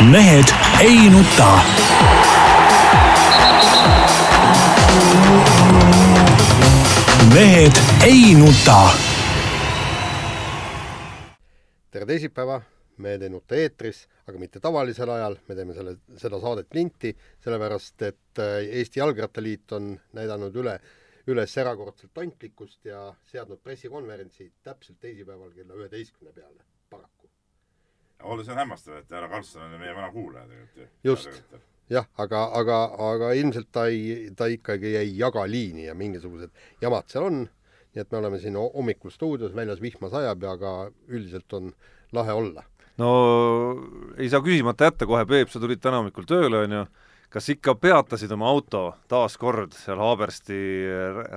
mehed ei nuta. mehed ei nuta. tere teisipäeva, Mehed ei nuta eetris, aga mitte tavalisel ajal, me teeme selle, seda saadet linti, sellepärast et äh, Eesti Jalgrattaliit on näidanud üle, üles erakordselt tontlikkust ja seadnud pressikonverentsi täpselt teisipäeval kella üheteistkümne peale. Olles on hämmastav, et härra Karlsson on meie vana kuulaja tegelikult ju. Just. jah, aga, aga, aga ilmselt ta ei, ta ikkagi ei jaga liini ja mingisugused jamad seal on, nii et me oleme siin hommikul stuudios, väljas vihma sajab ja aga üldiselt on lahe olla no ei saa küsimata jätta kohe, Peep, sa tulid täna hommikul tööle, on ju, kas ikka peatasid oma auto taas kord seal Haabersti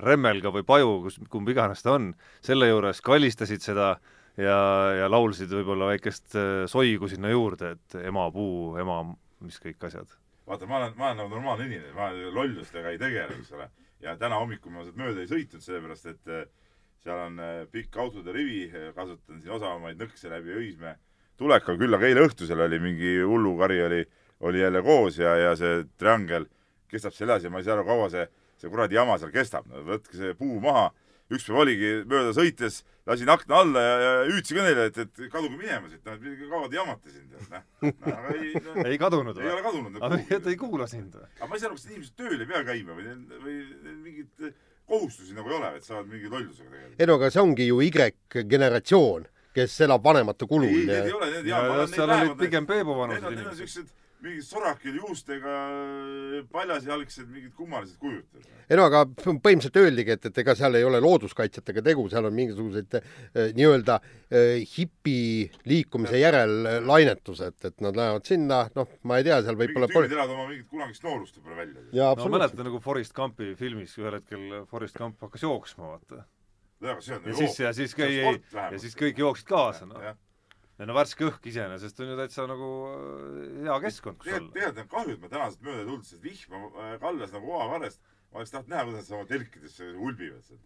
Remmelga või Paju, kus, kumb iganes ta on, selle juures kallistasid seda ja, ja laulsid võib-olla väikest äh, soigu sinna juurde, et ema puu, ema mis kõik asjad? vaata, ma olen, ma olen nagu normaalne inimene, ma lollustega ei tegele, eks ole. ja täna hommikul ma sealt mööda ei sõitnud, sellepärast et äh, seal on äh, pikk autode rivi, kasutan siin osavamaid nõkse läbi Õismäe tulekul, küll aga eile õhtusel oli mingi hullukari oli, oli jälle koos ja, ja see triangel kestab seal edasi ja ma ei saa aru, kaua see, see kuradi jama seal kestab, no võtke see puu maha. Üks päev oligi mööda sõites, lasin akna alla ja, ja hüüdsin ka neile, et, et kaduge minema siit, noh, et kaua te jamate sind, noh. noh aga ei no,. ei kadunud või? ei ole kadunud. aga ta ei kuula sind või? aga ma ei saa aru, kas inimesed tööl ei pea käima või, või mingit kohustusi nagu ei ole, et saavad mingi lollusega tegeleda. ei no aga see ongi ju Y-generatsioon kes elab vanemate kulul. ei, need ei ole, need ja, ja seal olid pigem Peebu vanused inimesed. Mingid sorakil juustega paljasjalgsed mingid kummalised kujud. ei no aga põhimõtteliselt öeldigi, et, et ega seal ei ole looduskaitsjatega tegu, seal on mingisugused eh, nii-öelda eh, hipi liikumise järel lainetused, et nad lähevad sinna, noh, ma ei tea, seal võib-olla mingid tüübid elavad oma mingit kunagist noorust võib-olla välja. no mäletad nagu Forest Gumpi filmis, ühel hetkel Forest Gump hakkas jooksma, vaata ja, ja siis, ja siis käi-, ja siis kõik jooksid kaasa, noh. Ja no värske õhk iseenesest on ju täitsa nagu äh, hea keskkond, kus olla. tegelikult on kahju, et me tänasest mööda ei tulnud, sest vihma äh, kallas nagu oavarrest, ma oleks tahtnud näha, kuidas sa oma telkides ulbivad seal.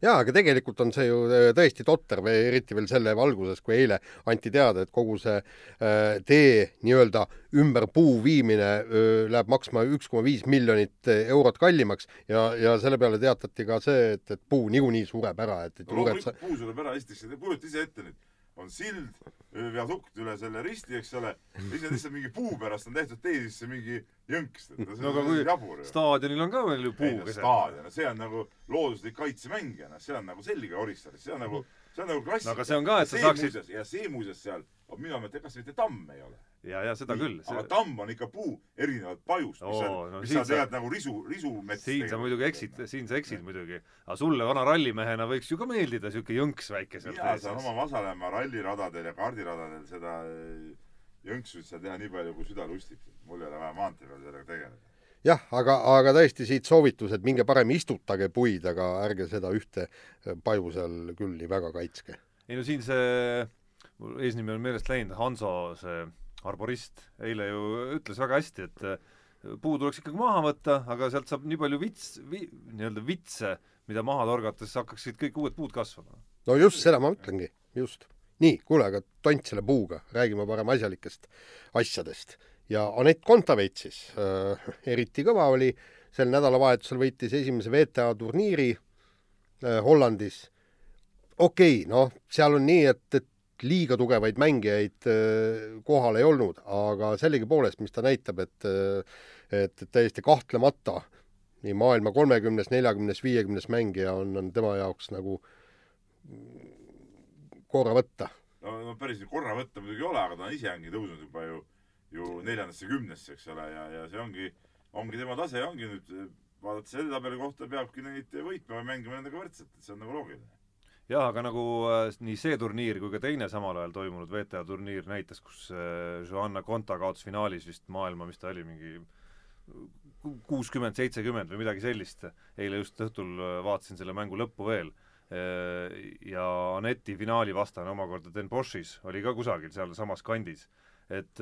Jaa, aga tegelikult on see ju äh, tõesti totter. Või eriti veel selle valguses, kui eile anti teada, et kogu see tee nii-öelda ümber puu viimine läheb maksma üks koma viis miljonit eurot kallimaks ja, ja selle peale teatati ka see, et, et puu niikuinii sureb ära, et, et no, loomulikult puu sureb ära, esiteks, kujuta ise ette nüüd on sild, viadukt üle selle risti, eks ole, on lihtsalt mingi puu pärast on tehtud tee sisse mingi jõnks. no aga kui staadionil on ka veel ju puu staadion, see on nagu looduslik kaitsemäng ja noh, see on nagu selge Orissares, see on nagu, see on nagu klassika no aga see on ka, et sa saaksid ja see muuseas seal, minu meelest, ega see mitte tamm ei ole ja, ja seda küll. aga tamm on ikka puu erinevalt pajust, mis on, no, mis on tegelikult nagu risu, risumets. siin sa muidugi eksid, siin sa eksid muidugi. aga sulle vana rallimehena võiks ju ka meeldida siuke jõnks väike sealt ees. mina saan oma Vasalemma ralliradadel ja kaardiradadel seda eh, jõnksu saad teha nii palju, kui süda lustib. mul ei ole vaja maantee peal sellega tegeleda. Jah, aga, aga tõesti siit soovitus, et minge parem istutage puid, aga ärge seda ühte paju seal küll nii väga kaitske. ei no siin see, mul eesnimi on meelest läinud, Hanso see arborist eile ju ütles väga hästi, et äh, puu tuleks ikkagi maha võtta, aga sealt saab nii palju vits vi,, nii-öelda vitse, mida maha torgates hakkaksid kõik uued puud kasvama. no just seda ma ütlengi, just. nii, kuule, aga tont selle puuga, räägime parem asjalikest asjadest. Ja Anett Kontaveitsis äh, eriti kõva oli, sel nädalavahetusel võitis esimese WTA turniiri äh, Hollandis. okei okay,, noh, seal on nii, et, et liiga tugevaid mängijaid äh, kohal ei olnud, aga sellegipoolest, mis ta näitab, et et täiesti kahtlemata nii maailma kolmekümnes, neljakümnes, viiekümnes mängija on, on tema jaoks nagu korra võtta. no, no päris korra võtta muidugi ei ole, aga ta ise ongi tõusnud juba ju, ju neljandasse kümnesse, eks ole, ja, ja see ongi, ongi tema tase, ongi nüüd vaadates selle tabeli kohta, peabki neid võitma või mängima nendega võrdselt, et see on nagu loogiline jah, aga nagu äh, nii see turniir kui ka teine samal ajal toimunud WTA turniir näitas, kus äh, Joanna Konta kaotas finaalis vist maailma, mis ta oli, mingi kuuskümmend, seitsekümmend või midagi sellist. eile just õhtul äh, vaatasin selle mängu lõppu veel. ja Aneti finaali vastane omakorda Den Boschis oli ka kusagil sealsamas kandis. et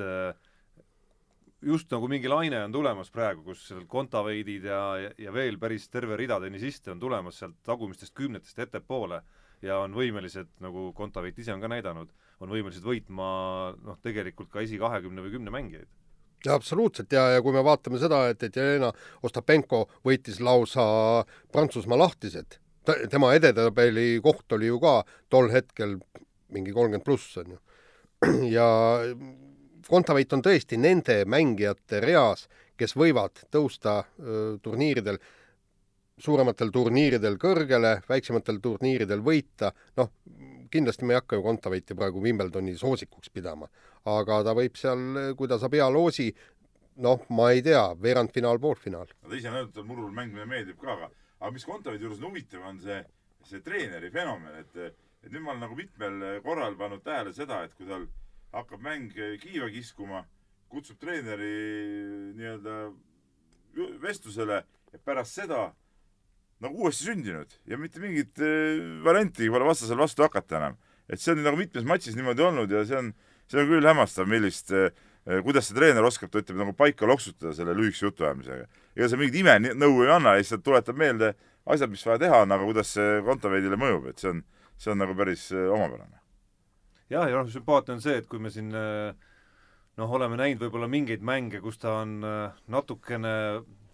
just nagu mingi laine on tulemas praegu, kus seal Kontaveidid ja, ja, veel päris terve rida tennisiste on tulemas sealt tagumistest kümnetest ettepoole ja on võimelised, nagu Kontaveit ise on ka näidanud, on võimelised võitma noh, tegelikult ka esikahekümne või kümne mängijaid. ja absoluutselt ja, ja kui me vaatame seda, et, et Jelena Ostapenko võitis lausa Prantsusmaa lahtised, tema edetabeli koht oli ju ka tol hetkel mingi kolmkümmend pluss, on ju. ja Kontaveit on tõesti nende mängijate reas, kes võivad tõusta turniiridel suurematel turniiridel kõrgele, väiksematel turniiridel võita, noh, kindlasti me ei hakka ju Kontaveiti praegu Wimbledoni soosikuks pidama, aga ta võib seal, kui ta saab hea loosi, noh, ma ei tea, veerandfinaal, poolfinaal. no ta ise on öelnud, et murul mängimine meeldib ka, aga, aga mis Kontaveidi juures on huvitav, on see, see treeneri fenomen, et, et nüüd ma olen nagu mitmel korral pannud tähele seda, et kui tal hakkab mäng kiiva kiskuma, kutsub treeneri nii-öelda vestlusele ja pärast seda nagu uuesti sündinud ja mitte mingit äh, varianti pole vastasel vastu hakata enam. et see on nagu mitmes matšis niimoodi olnud ja see on, see on küll hämmastav, millist äh, kuidas see treener oskab, ta ütleb, nagu paika loksutada selle lühikese jutuajamisega. ega see mingit imenõu ei anna, lihtsalt tuletab meelde asjad, mis vaja teha on, aga kuidas see Kontaveidile mõjub, et see on, see on nagu päris omapärane. Jah, ja noh, sümpaatne on see, et kui me siin noh, oleme näinud võib-olla mingeid mänge, kus ta on natukene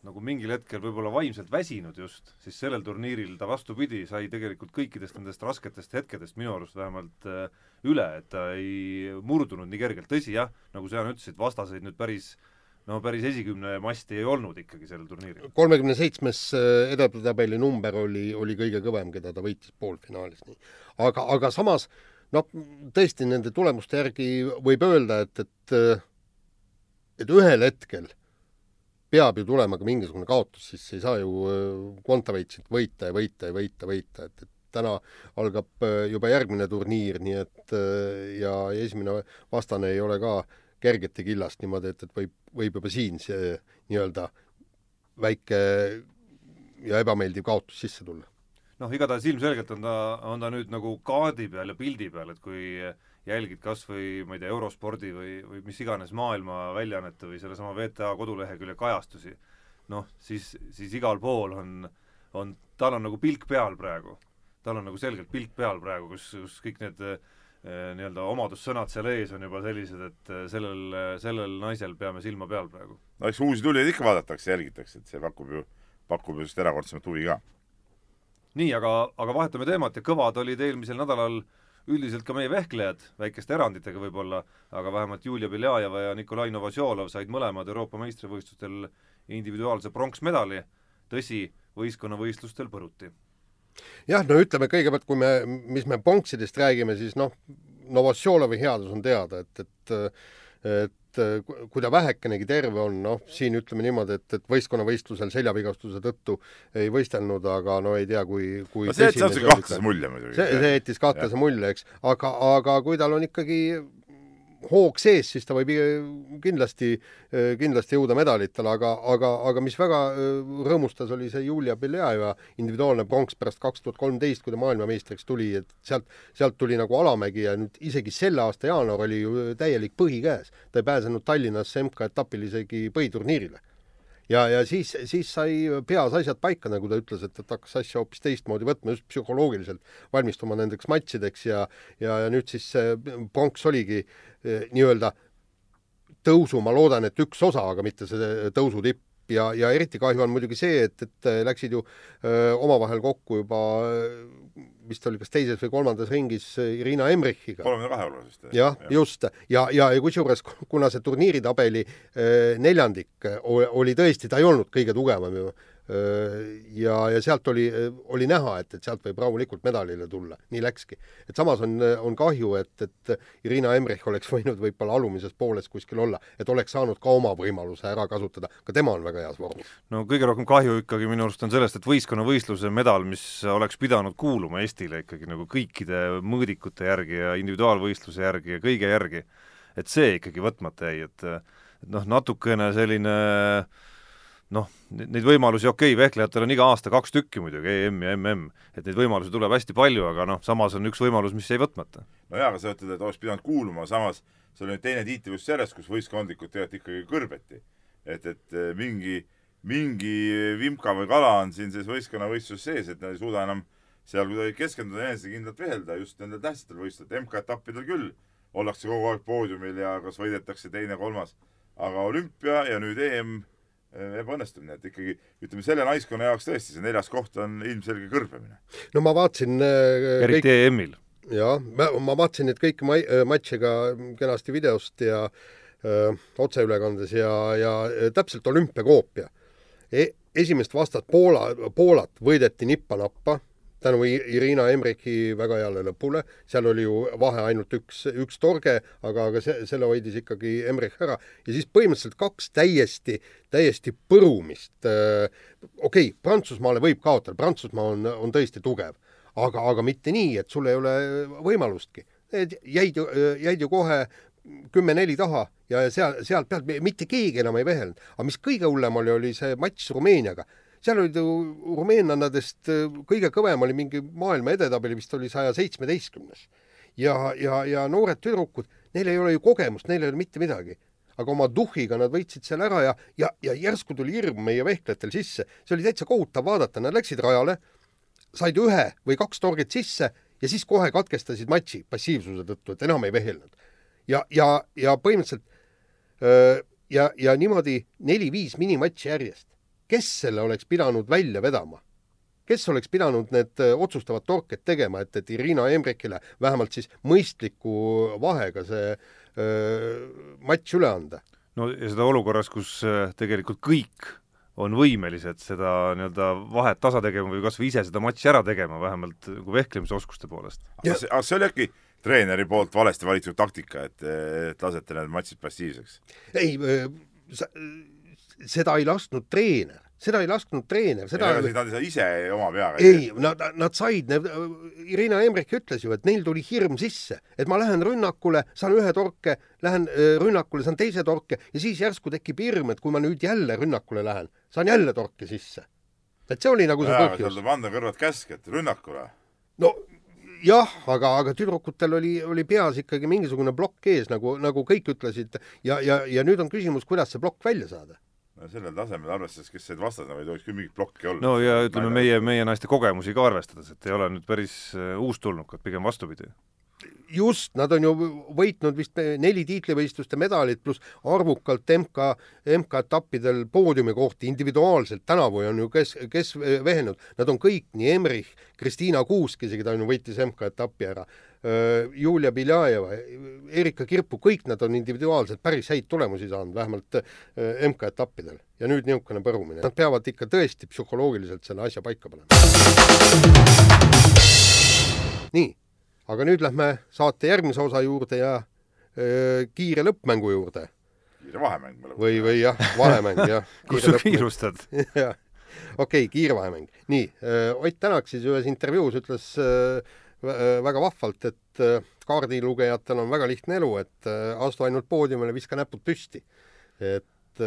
nagu mingil hetkel võib-olla vaimselt väsinud just, siis sellel turniiril ta vastupidi, sai tegelikult kõikidest nendest rasketest hetkedest minu arust vähemalt äh, üle, et ta ei murdunud nii kergelt, tõsi jah, nagu sa, Jaan, ütlesid, vastaseid nüüd päris no päris esikümne masti ei olnud ikkagi sellel turniiril. kolmekümne seitsmes äh, edetabeli number oli, oli kõige kõvem, keda ta võitis poolfinaalis, nii. aga, aga samas noh, tõesti nende tulemuste järgi võib öelda, et, et et ühel hetkel peab ju tulema ka mingisugune kaotus, siis ei saa ju Kontaveitsit võita ja võita ja võita, võita, et, et täna algab juba järgmine turniir, nii et ja esimene vastane ei ole ka kergete killast niimoodi, et, et võib, võib juba siin see nii-öelda väike ja ebameeldiv kaotus sisse tulla. Noh, igatahes ilmselgelt on ta, on ta nüüd nagu kaardi peal ja pildi peal, et kui jälgid kas või ma ei tea, Eurospordi või, või mis iganes maailma väljaannete või sellesama VTA kodulehekülje kajastusi, noh, siis, siis igal pool on, on, tal on nagu pilk peal praegu. tal on nagu selgelt pilk peal praegu, kus, kus kõik need eh, nii-öelda omadussõnad seal ees on juba sellised, et eh, sellel, sellel naisel peame silma peal praegu. no eks uusi tulijaid ikka vaadatakse, jälgitakse, et see pakub ju, pakub ju just erakordsemat huvi ka. Nii, aga, aga vahetame teemat ja kõvad olid eelmisel nädalal üldiselt ka meie vehklejad, väikeste eranditega võib-olla, aga vähemalt Julia Beljajeva ja Nikolai Novosjolov said mõlemad Euroopa meistrivõistlustel individuaalse pronksmedali, tõsi, võistkonnavõistlustel põruti. jah, no ütleme kõigepealt, kui me, mis me pronksidest räägime, siis noh, Novosjolovi headus on teada, et, et et kui ta vähekenegi terve on, noh, siin ütleme niimoodi, et, et võistkonnavõistlusel seljavigastuse tõttu ei võistelnud, aga no ei tea, kui, kui no see jättis natuke kahtlase mulje muidugi. see, see jättis kahtlase mulje, eks, aga, aga kui tal on ikkagi hoog sees, siis ta võib kindlasti, kindlasti jõuda medalitele, aga, aga, aga mis väga rõõmustas, oli see Julia Beljajeva individuaalne pronks pärast kaks tuhat kolmteist, kui ta maailmameistriks tuli, et sealt, sealt tuli nagu alamägi ja nüüd isegi selle aasta jaanuar oli ju täielik põhi käes. ta ei pääsenud Tallinnas MK-etapil isegi põhiturniirile ja, ja siis, siis sai peas asjad paika, nagu ta ütles, et, et hakkas asja hoopis teistmoodi võtma, just psühholoogiliselt valmistuma nendeks matšideks ja ja, ja nüüd siis pronks oligi eh, nii-öelda tõusu, ma loodan, et üks osa, aga mitte see tõusu tipp ja, ja eriti kahju on muidugi see, et, et läksid ju öö, omavahel kokku juba vist oli kas teises või kolmandas ringis Irina Emrichiga. kolmekümne kahe olulisest. jah ja., just. ja, ja, ja kusjuures, kuna see turniiritabeli neljandik oli tõesti, ta ei olnud kõige tugevam ju ja, ja sealt oli, oli näha, et, et sealt võib rahulikult medalile tulla, nii läkski. et samas on, on kahju, et, et Irina Emrich oleks võinud võib-olla alumises pooles kuskil olla, et oleks saanud ka oma võimaluse ära kasutada, ka tema on väga heas vormis. no kõige rohkem kahju ikkagi minu arust on sellest, et võistkonnavõistluse medal, mis oleks pidanud kuuluma Eestile ikkagi nagu kõikide mõõdikute järgi ja individuaalvõistluse järgi ja kõige järgi, et see ikkagi võtmata jäi, et et noh, natukene selline äh, noh, neid võimalusi, okei okay,, vehklejatel on iga aasta kaks tükki muidugi, EM ja MM, et neid võimalusi tuleb hästi palju, aga noh, samas on üks võimalus, mis jäi võtmata. no jaa, aga sa ütled, et oleks pidanud kuuluma, samas see oli nüüd teine tiitel just sellest, kus võistkondlikult tegelikult ikkagi kõrbeti. et, et eh, mingi, mingi vimka või kala on siin selles võistkonnavõistluses sees, et nad ei suuda enam seal kuidagi keskenduda, enesekindlalt vehelda just nendel tähtsatel võistlustel, MK-etappidel küll, ollakse kogu aeg poodiumil ja kas võidetakse teine-kolmas, aga olümpia ja nüüd EM ebaõnnestumine, et ikkagi ütleme, selle naiskonna jaoks tõesti see neljas koht on ilmselge kõrbemine. no ma vaatasin äh, eriti kõik... EM-il. jah, ma, ma vaatasin neid kõiki ma-, äh, matše ka kenasti videost ja öö, otseülekandes ja, ja täpselt olümpiakoopia e. esimest vastast Poola, Poolat võideti nippa-nappa tänu Irina Emrichi väga heale lõpule, seal oli ju vahe ainult üks, üks torge, aga, aga see, selle hoidis ikkagi Emrich ära ja siis põhimõtteliselt kaks täiesti, täiesti põrumist. Okei okay,, Prantsusmaale võib kaotada, Prantsusmaa on, on tõesti tugev, aga, aga mitte nii, et sul ei ole võimalustki. Need jäid ju, jäid ju kohe kümme-neli taha ja seal, sealt pealt mitte keegi enam ei vehelnud. aga mis kõige hullem oli, oli see matš Rumeeniaga seal olid ju rumeenlannadest äh, kõige kõvem oli mingi maailma edetabeli vist oli saja seitsmeteistkümnes. ja, ja, ja noored tüdrukud, neil ei ole ju kogemust, neil ei ole mitte midagi. aga oma tuhhiga nad võitsid seal ära ja, ja, ja järsku tuli hirm meie vehklejatel sisse. see oli täitsa kohutav vaadata, nad läksid rajale, said ühe või kaks torget sisse ja siis kohe katkestasid matši passiivsuse tõttu, et enam ei vehelnud. ja, ja, ja põhimõtteliselt öö, ja, ja niimoodi neli-viis minimatši järjest kes selle oleks pidanud välja vedama? kes oleks pidanud need äh, otsustavad torked tegema, et, et Irina Embrikile vähemalt siis mõistliku vahega see öö, äh, matš üle anda? no ja seda olukorras, kus äh, tegelikult kõik on võimelised seda nii-öelda vahet tasa tegema või kas või ise seda matši ära tegema, vähemalt nagu vehklemisoskuste poolest. aga see, aga see oli äkki treeneri poolt valesti valitud taktika, et, et lasete need matšid passiivseks? ei, seda ei lasknud treener, seda ei lasknud treener, seda ei, nad ei saa ise oma peaga ei, nad, nad said, Irina Emrich ütles ju, et neil tuli hirm sisse, et ma lähen rünnakule, saan ühe torke, lähen äh, rünnakule, saan teise torke ja siis järsku tekib hirm, et kui ma nüüd jälle rünnakule lähen, saan jälle torke sisse. et see oli nagu see ja, põhjus. seal anda kõrvad käsk, et rünnakule. no jah, aga, aga tüdrukutel oli, oli peas ikkagi mingisugune plokk ees, nagu, nagu kõik ütlesid ja, ja, ja nüüd on küsimus, kuidas see plokk välja saada sellel tasemel, arvestades, kes said vastasena, ei tohiks küll mingit plokki olla. no ja ütleme, meie, meie naiste kogemusi ka arvestades, et ei ole nüüd päris äh, uustulnukad, pigem vastupidi. just, nad on ju võitnud vist neli tiitlivõistluste medalit pluss arvukalt MK, MK-etappidel poodiumikohti individuaalselt, tänavu on ju kes, kes vehelnud, nad on kõik, nii Emrich, Kristiina Kuusk isegi, ta on ju võitis MK-etappi ära, Julia Biljajeva, Erika Kirpu, kõik nad on individuaalselt päris häid tulemusi saanud, vähemalt äh, MK-etappidel. ja nüüd niisugune põrumine. Nad peavad ikka tõesti psühholoogiliselt selle asja paika panema. nii, aga nüüd lähme saate järgmise osa juurde ja öö, äh, kiire lõppmängu juurde. kiire vahemäng. või, või jah, vahemäng, jah. kus sa kiirustad? jah, okei okay,, kiire vahemäng. nii, Ott Tänak siis ühes intervjuus ütles öö, Äh, väga vahvalt, et äh, kaardilugejatel on väga lihtne elu, et äh, astu ainult poodiumile, viska näpud püsti. et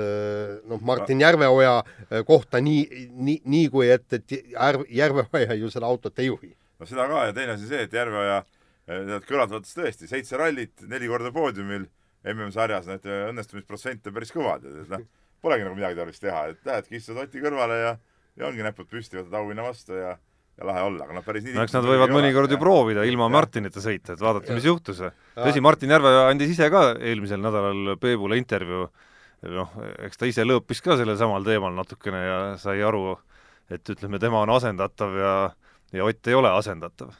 noh, Martin Järveoja kohta nii, nii, nii kui et, et Järv, Järveoja ju seda autot ei juhi. no seda ka ja teine asi see, et Järveoja, need kõlad võttes tõesti, seitse rallit, neli korda poodiumil MM-sarjas, need õnnestumisprotsent on päris kõvad, et noh, polegi nagu midagi tarvis teha, et lähedki, istud Oti kõrvale ja ja ongi näpud püsti, võtad auhinna vastu ja ja lahe olla, aga noh, päris nii no eks nad võivad mõnikord ju proovida ilma ja. Martinita sõita, et vaadata, mis juhtus. tõsi, Martin Järve andis ise ka eelmisel nädalal Peebule intervjuu, noh, eks ta ise lõõpis ka sellel samal teemal natukene ja sai aru, et ütleme, tema on asendatav ja, ja Ott ei ole asendatav.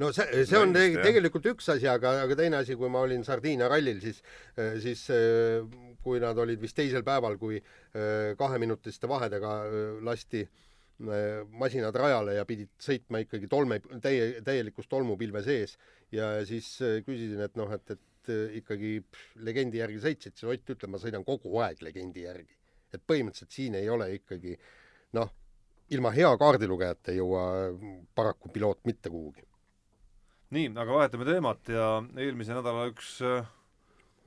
No see, see on te tegelikult üks asi, aga, aga teine asi, kui ma olin Sardiinia rallil, siis, siis kui nad olid vist teisel päeval, kui kaheminutiste vahedega lasti Äh, masinad rajale ja pidid sõitma ikkagi tolme, täie, täielikus tolmupilve sees ja siis äh, küsisin, et noh, et, et äh, ikkagi pff, legendi järgi sõitsid, siis Ott ütleb, ma sõidan kogu aeg legendi järgi. et põhimõtteliselt siin ei ole ikkagi noh, ilma hea kaardilugejata ei jõua paraku piloot mitte kuhugi. nii, aga vahetame teemat ja eelmise nädala üks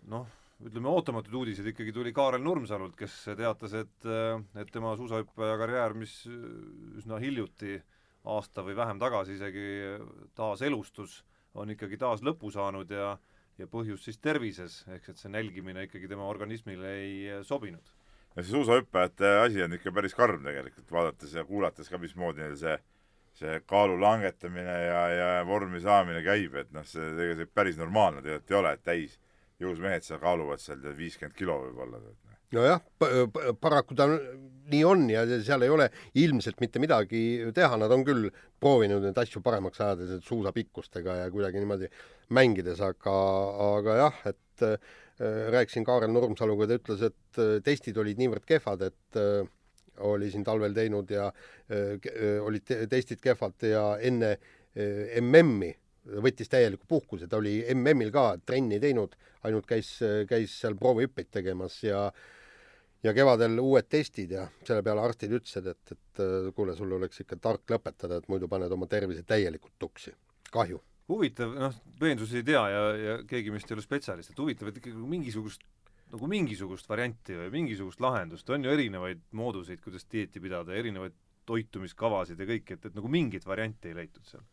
noh, ütleme, ootamatuid uudiseid ikkagi tuli Kaarel Nurmsalult, kes teatas, et, et tema suusahüppaja karjäär, mis üsna hiljuti, aasta või vähem tagasi isegi taas elustus, on ikkagi taas lõpu saanud ja ja põhjus siis tervises, ehk et see nälgimine ikkagi tema organismile ei sobinud. ja see suusahüppajate asi on ikka päris karm tegelikult, vaadates ja kuulates ka, mismoodi neil see see kaalu langetamine ja, ja vormi saamine käib, et noh, see tegelikult see päris normaalne tegelikult ei ole, et täis jõus mehed seal kaaluvad seal viiskümmend kilo võib-olla. nojah, paraku ta nii on ja seal ei ole ilmselt mitte midagi teha, nad on küll proovinud neid asju paremaks ajada, suusapikkustega ja kuidagi niimoodi mängides, aga, aga jah, et äh, rääkisin Kaarel Nurmsaluga, ta ütles, et äh, testid olid niivõrd kehvad, et äh, oli siin talvel teinud ja äh, äh, olid te testid kehvad ja enne äh, MM-i võttis täieliku puhkuse, ta oli MM-il ka trenni teinud, ainult käis, käis seal proovihüppeid tegemas ja ja kevadel uued testid ja selle peale arstid ütlesid, et, et kuule, sul oleks ikka tark lõpetada, et muidu paned oma tervise täielikult tuksi. kahju. huvitav, noh, peensusi ei tea ja, ja keegi meist ei ole spetsialist, et huvitav, et ikkagi mingisugust nagu mingisugust varianti või mingisugust lahendust, on ju erinevaid mooduseid, kuidas dieeti pidada, erinevaid toitumiskavasid ja kõike, et, et nagu mingit varianti ei leitud seal.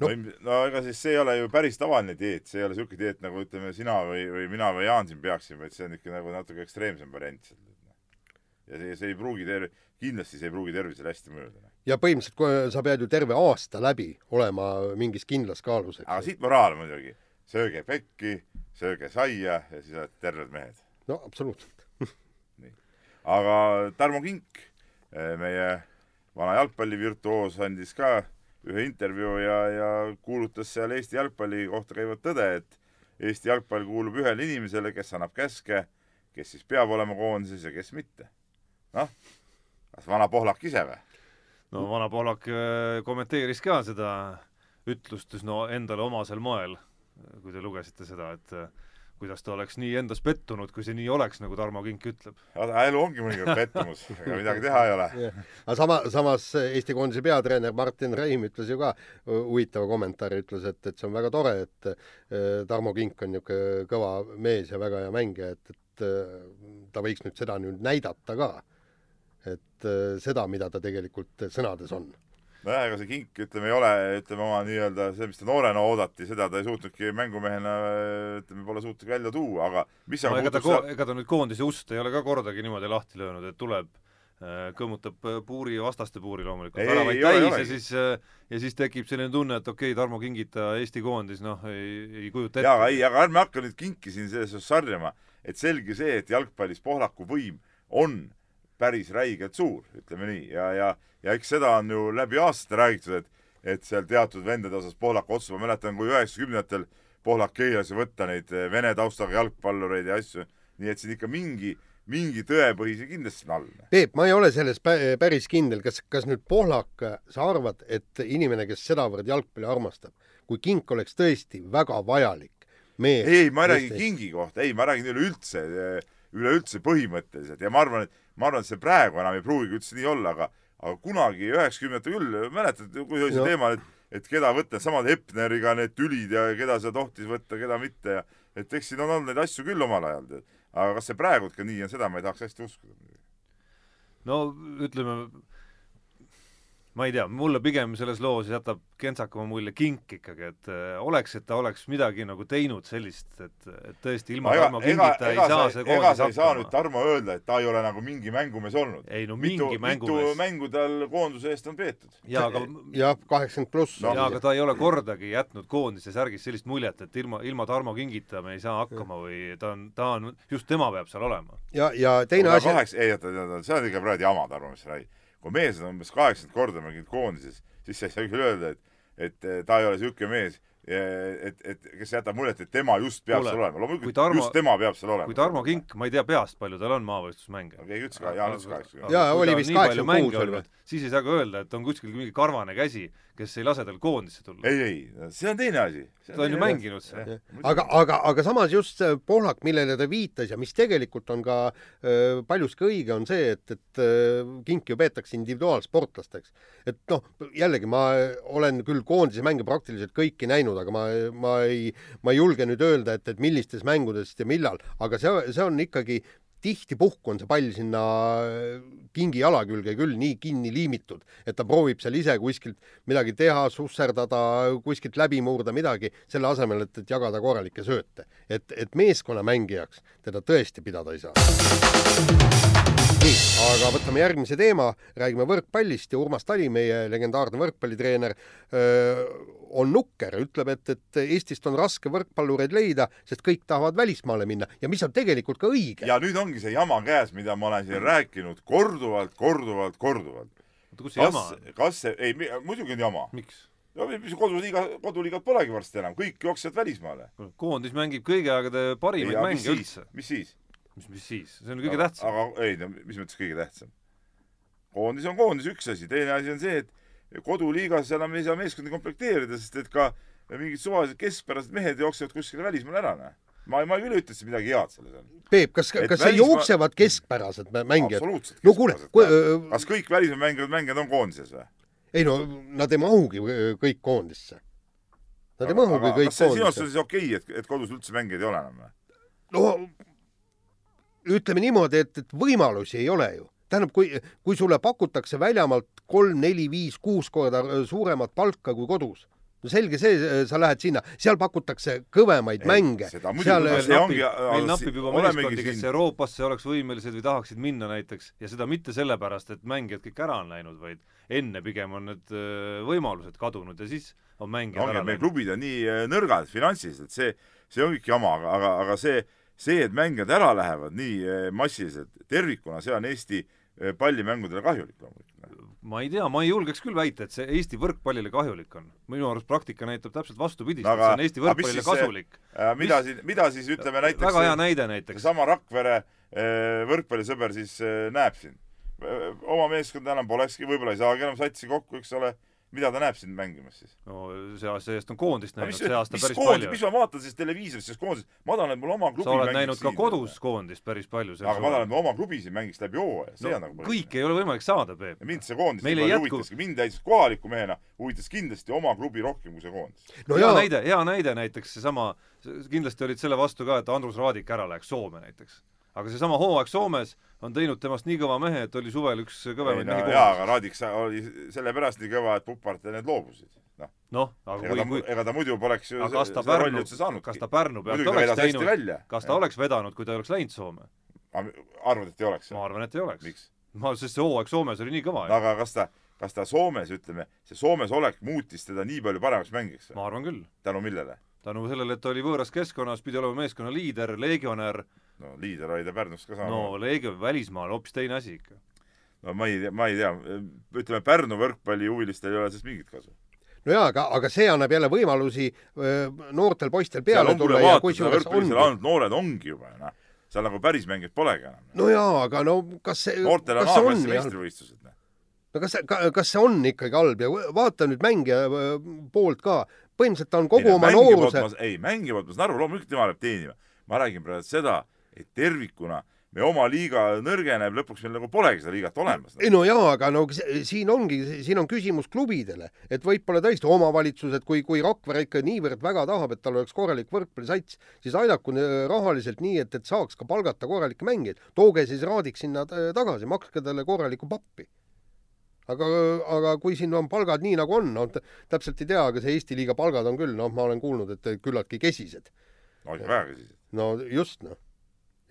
No, no, no ega siis see ei ole ju päris tavaline dieet, see ei ole niisugune dieet, nagu ütleme, sina või, või mina või Jaan siin peaksime, vaid see on ikka nagu natuke ekstreemsem variant seal. ja see, see ei pruugi terv-, kindlasti see ei pruugi tervisele hästi mõjuda. ja põhimõtteliselt sa pead ju terve aasta läbi olema mingis kindlas kaalus, aga eks. siit moraal muidugi, sööge pekki, sööge saia ja siis olete terved mehed. no absoluutselt. aga Tarmo Kink, meie vana jalgpallivirtuoos, andis ka ühe intervjuu ja, ja kuulutas seal Eesti jalgpalli kohta käivat tõde, et Eesti jalgpall kuulub ühele inimesele, kes annab käske, kes siis peab olema koondises ja kes mitte. noh, kas vana Pohlak ise või? no vana Pohlak äh, kommenteeris ka seda ütlust üsna endale omasel moel, kui te lugesite seda, et äh, kuidas ta oleks nii endas pettunud, kui see nii oleks, nagu Tarmo Kink ütleb. elu ongi mõnikord pettumus, ega midagi teha ei ole. aga sama, samas Eesti koondise peatreener Martin Reim ütles ju ka huvitava kommentaari, ütles, et, et see on väga tore, et äh, Tarmo Kink on niisugune kõva mees ja väga hea mängija, et, et äh, ta võiks nüüd seda nüüd näidata ka. et äh, seda, mida ta tegelikult sõnades on nojah, ega see kink, ütleme, ei ole, ütleme oma nii-öelda see, mis ta noorena oodati, seda ta ei suutnudki mängumehena, ütleme, pole suutnud välja tuua, aga mis no aga ega ta ko-, ega ta nüüd koondise ust ei ole ka kordagi niimoodi lahti löönud, et tuleb äh, kõmmutab äh, puuri, vastaste puuri loomulikult väravaid täis ja siis äh, ja siis tekib selline tunne, et okei okay,, Tarmo Kingita Eesti koondis, noh, ei, ei kujuta jaa, aga ette. ei, aga ärme hakka nüüd kinki siin selles suhtes sarjama, et selge see, et jalgpallis Pohlaku võim on päris räigelt suur, ütleme nii, ja, ja, ja eks seda on ju läbi aastate räägitud, et et seal teatud vendade osas Pohlaku otsus, ma mäletan, kui üheksakümnendatel Pohlak keelas ju võtta neid eh, vene taustaga jalgpallureid ja asju, nii et siin ikka mingi, mingi tõepõhisi kindlasti on all. Peep, ma ei ole selles pä- päris kindel, kas, kas nüüd Pohlak, sa arvad, et inimene, kes sedavõrd jalgpalli armastab, kui kink oleks tõesti väga vajalik mees ei, ei, ma ei räägi kingi kohta, ei, ma räägin üleüldse, üleüldse põhimõtteliselt. Ja ma arvan, et ma arvan, et see praegu enam ei pruugigi üldse nii olla, aga aga kunagi üheksakümnendatel küll, mäletad, kui oli see teema, et et keda võtta, samad Hepneriga need tülid ja keda seda tohtis võtta, keda mitte ja et eks siin on olnud neid asju küll omal ajal, aga kas see praegu ka nii on, seda ma ei tahaks hästi uskuda. no ütleme, ma ei tea, mulle pigem selles loos jätab kentsakama mulje Kink ikkagi, et äh, oleks, et ta oleks midagi nagu teinud sellist, et, et tõesti ilma ega, Tarmo ega, Kingita ei ega saa sa see, ega koondis sa ei saa nüüd hakkama. Tarmo öelda, et ta ei ole nagu mingi mängumees olnud. ei no mitu mingi, mitu mängumees. mängu tal koonduse eest on peetud. jaa, aga jah, kaheksakümmend pluss No. jaa, aga ta ei ole kordagi jätnud koondise särgis sellist muljet, et ilma, ilma Tarmo Kingita me ei saa hakkama või ta on, ta on, just tema peab seal olema. ja, ja teine asi, kaheksa, ei oota, oota, see on ikka praegu jama, Tarmo, mis sa räägid. Kui mees on umbes kaheksakümmend korda mänginud koondises, siis sa ei saa küll öelda, et, et eh, ta ei ole niisugune mees, et, et kes jätab muljet, et tema just peab Kuule, seal olema. loomulikult just tema peab seal olema. kui Tarmo Kink, ma ei tea peast, palju tal on maavõistlusmänge. keegi ütles ka, Jaan ütles kaheksakümmend. Jaa, oli vist 86 oli või? Siis ei saa ka öelda, et on kuskil mingi karvane käsi, kes ei lase tal koondisse tulla. ei, ei, see on teine asi. Ta on ju mänginud seal. aga, aga, aga samas just see Pohlak, millele ta viitas ja mis tegelikult on ka öö, paljuski õige, on see, et, et öö, kinki ju peetakse individuaalsportlasteks. et noh, jällegi ma olen küll koondise mänge praktiliselt kõiki näinud, aga ma, ma ei, ma ei julge nüüd öelda, et, et millistes mängudes ja millal, aga see, see on ikkagi tihtipuhku on see pall sinna kingi jala külge küll nii kinni liimitud, et ta proovib seal ise kuskilt midagi teha, susserdada, kuskilt läbi murda midagi, selle asemel, et, et jagada korralikke sööte. et, et meeskonnamängijaks teda tõesti pidada ei saa. nii, aga võtame järgmise teema, räägime võrkpallist ja Urmas Tali, meie legendaarne võrkpallitreener, on nukker, ütleb, et, et Eestist on raske võrkpallureid leida, sest kõik tahavad välismaale minna ja mis on tegelikult ka õige. ja nüüd ongi see jama käes, mida ma olen siin rääkinud korduvalt, korduvalt, korduvalt. oota, kus see jama kas on?, kas see, ei, muidugi on jama. miks? no mis koduliiga, koduliigat polegi varsti enam, kõik jooksevad välismaale. koondis mängib kõigi aegade parimaid mänge siis üldse., mis siis? mis, mis siis? see on kõige tähtsam. aga ei no mis mõttes kõige tähtsam? koondis on koondis, üks asi, teine asi on see, et koduliigas enam ei saa meeskondi komplekteerida, sest et ka mingid suvalised keskpärased mehed jooksevad kuskile välismaale ära, noh. ma, ma küll ei ütle, et see midagi head selles on. Peep, kas, kas see välismaa- jooksevad keskpärased mä- mängijad? absoluutselt. no kuule, kas kõik välismaal mängivad mängijad on koondises või? ei no nad ei mahugi kõik koondisse. Nad ei mahugi kõik kas see sinu arust koondisse on. siis okei, et, et kodus üldse mängijaid ei ole enam või? no ütleme niimoodi, et, et võimalusi ei ole ju. tähendab, kui, kui sulle pakutakse väljamaalt kolm, neli, viis, kuus korda öö, suuremat palka kui kodus, no selge see, sa lähed sinna, seal pakutakse kõvemaid Ei, mänge. seal ma- meil napib, meil napib juba meeskondi, kes siin- Euroopasse oleks võimelised või tahaksid minna näiteks ja seda mitte sellepärast, et mängijad kõik ära on läinud, vaid enne pigem on need võimalused kadunud ja siis on mängijad ongi, ära et meie läinud. klubid on nii äh, nõrgad finantsiliselt, see, see on kõik jama, aga, aga, aga see, see, et mängijad ära lähevad nii äh, massiliselt tervikuna, see on Eesti äh, pallimängudele kahjulik loomulikult. ma ei tea, ma ei julgeks küll väita, et see Eesti võrkpallile kahjulik on. minu arust praktika näitab täpselt vastupidist, No et see on Eesti võrkpallile kasulik. Äh, mida Mis- siis, mida siis ütleme näiteks väga hea näide näiteks. seesama Rakvere äh, võrkpallisõber siis äh, näeb siin. oma meeskonda enam polekski, võib-olla ei saagi enam satsi kokku, eks ole, mida ta näeb sind mängimas siis? no see aasta eest on koondist näinud see aasta päris koondis, palju mis. ma vaatan siis televiisorist, siis koondis, ma tahan, et mul oma klubi sa oled näinud ka kodus koondist päris palju. aga ma tahan, et mu oma klubi siin mängiks läbi hooaja, see on no, nagu kõike ei ole võimalik saada, Peep mind see koondis ei palju jätku- huvitaski, mind täitsa kohaliku mehena huvitas kindlasti oma klubi rohkem kui see koondis. no hea näide, hea näide näiteks seesama, kindlasti olid selle vastu ka, et Andrus Raadik ära läheks Soome näiteks. Aga seesama hooaeg Soomes on teinud temast nii kõva mehe, et oli suvel üks kõvemaid no, mehi jaa, aga sa- oli sellepärast nii kõva, et Pupart ja need loobusid. noh, noh, aga ega ta kui, kui, ega ta muidu poleks ju aga kas ta seda rolli Pärnu üldse, saanudki. kas ta Pärnu pealt ta oleks teinud, kas ta oleks vedanud, kui ta ei oleks läinud Soome? arvad, et ei oleks? ma arvan, et ei oleks. ma, sest see hooaeg Soomes oli nii kõva aga kas ta, kas ta Soomes, ütleme, see Soomes olek muutis teda nii palju paremaks mängiks ma arvan küll. tänu millele? tänu sellele, et ta oli võõras keskkonnas, pidi olema meeskonna liider, legionär, no liider oli ta Pärnus ka sama no leegion, välismaal hoopis teine asi ikka. no ma ei tea, ma ei tea, ütleme Pärnu võrkpallihuvilistel ei ole sellest mingit kasu. no jaa, aga, aga see annab jälle võimalusi noortel poistel peale on tulla ja kusjuures ongi. ainult noored ongi juba ju noh. seal nagu päris mängijaid polegi enam. no jaa, aga no kas see, noortel on on A-klassi meistrivõistlused. noh. no kas see, kas see on ikkagi halb ja vaata nüüd mängija poolt ka, põhimõtteliselt ta on kogu Ei, oma nooruse ei, mängija poolt ma saan aru, loomulikult tema läheb teenima. ma räägin praegu seda, et tervikuna me oma liiga nõrgeneb, lõpuks meil nagu polegi seda liigat olemas. ei no jaa, aga no siin ongi, siin on küsimus klubidele, et võib-olla tõesti omavalitsused, kui, kui Rakvere ikka niivõrd väga tahab, et tal oleks korralik võrkpallisats, siis aidaku rahaliselt nii, et, et saaks ka palgata korralikke mängijaid. tooge siis Raadik sinna ta- tagasi, makske talle korralikku pappi. aga, aga kui siin on palgad nii, nagu on, no t- täpselt ei tea, aga see Eesti liiga palgad on küll, noh, ma olen kuulnud, et küllaltki kesised. no ikka väga siis. no just noh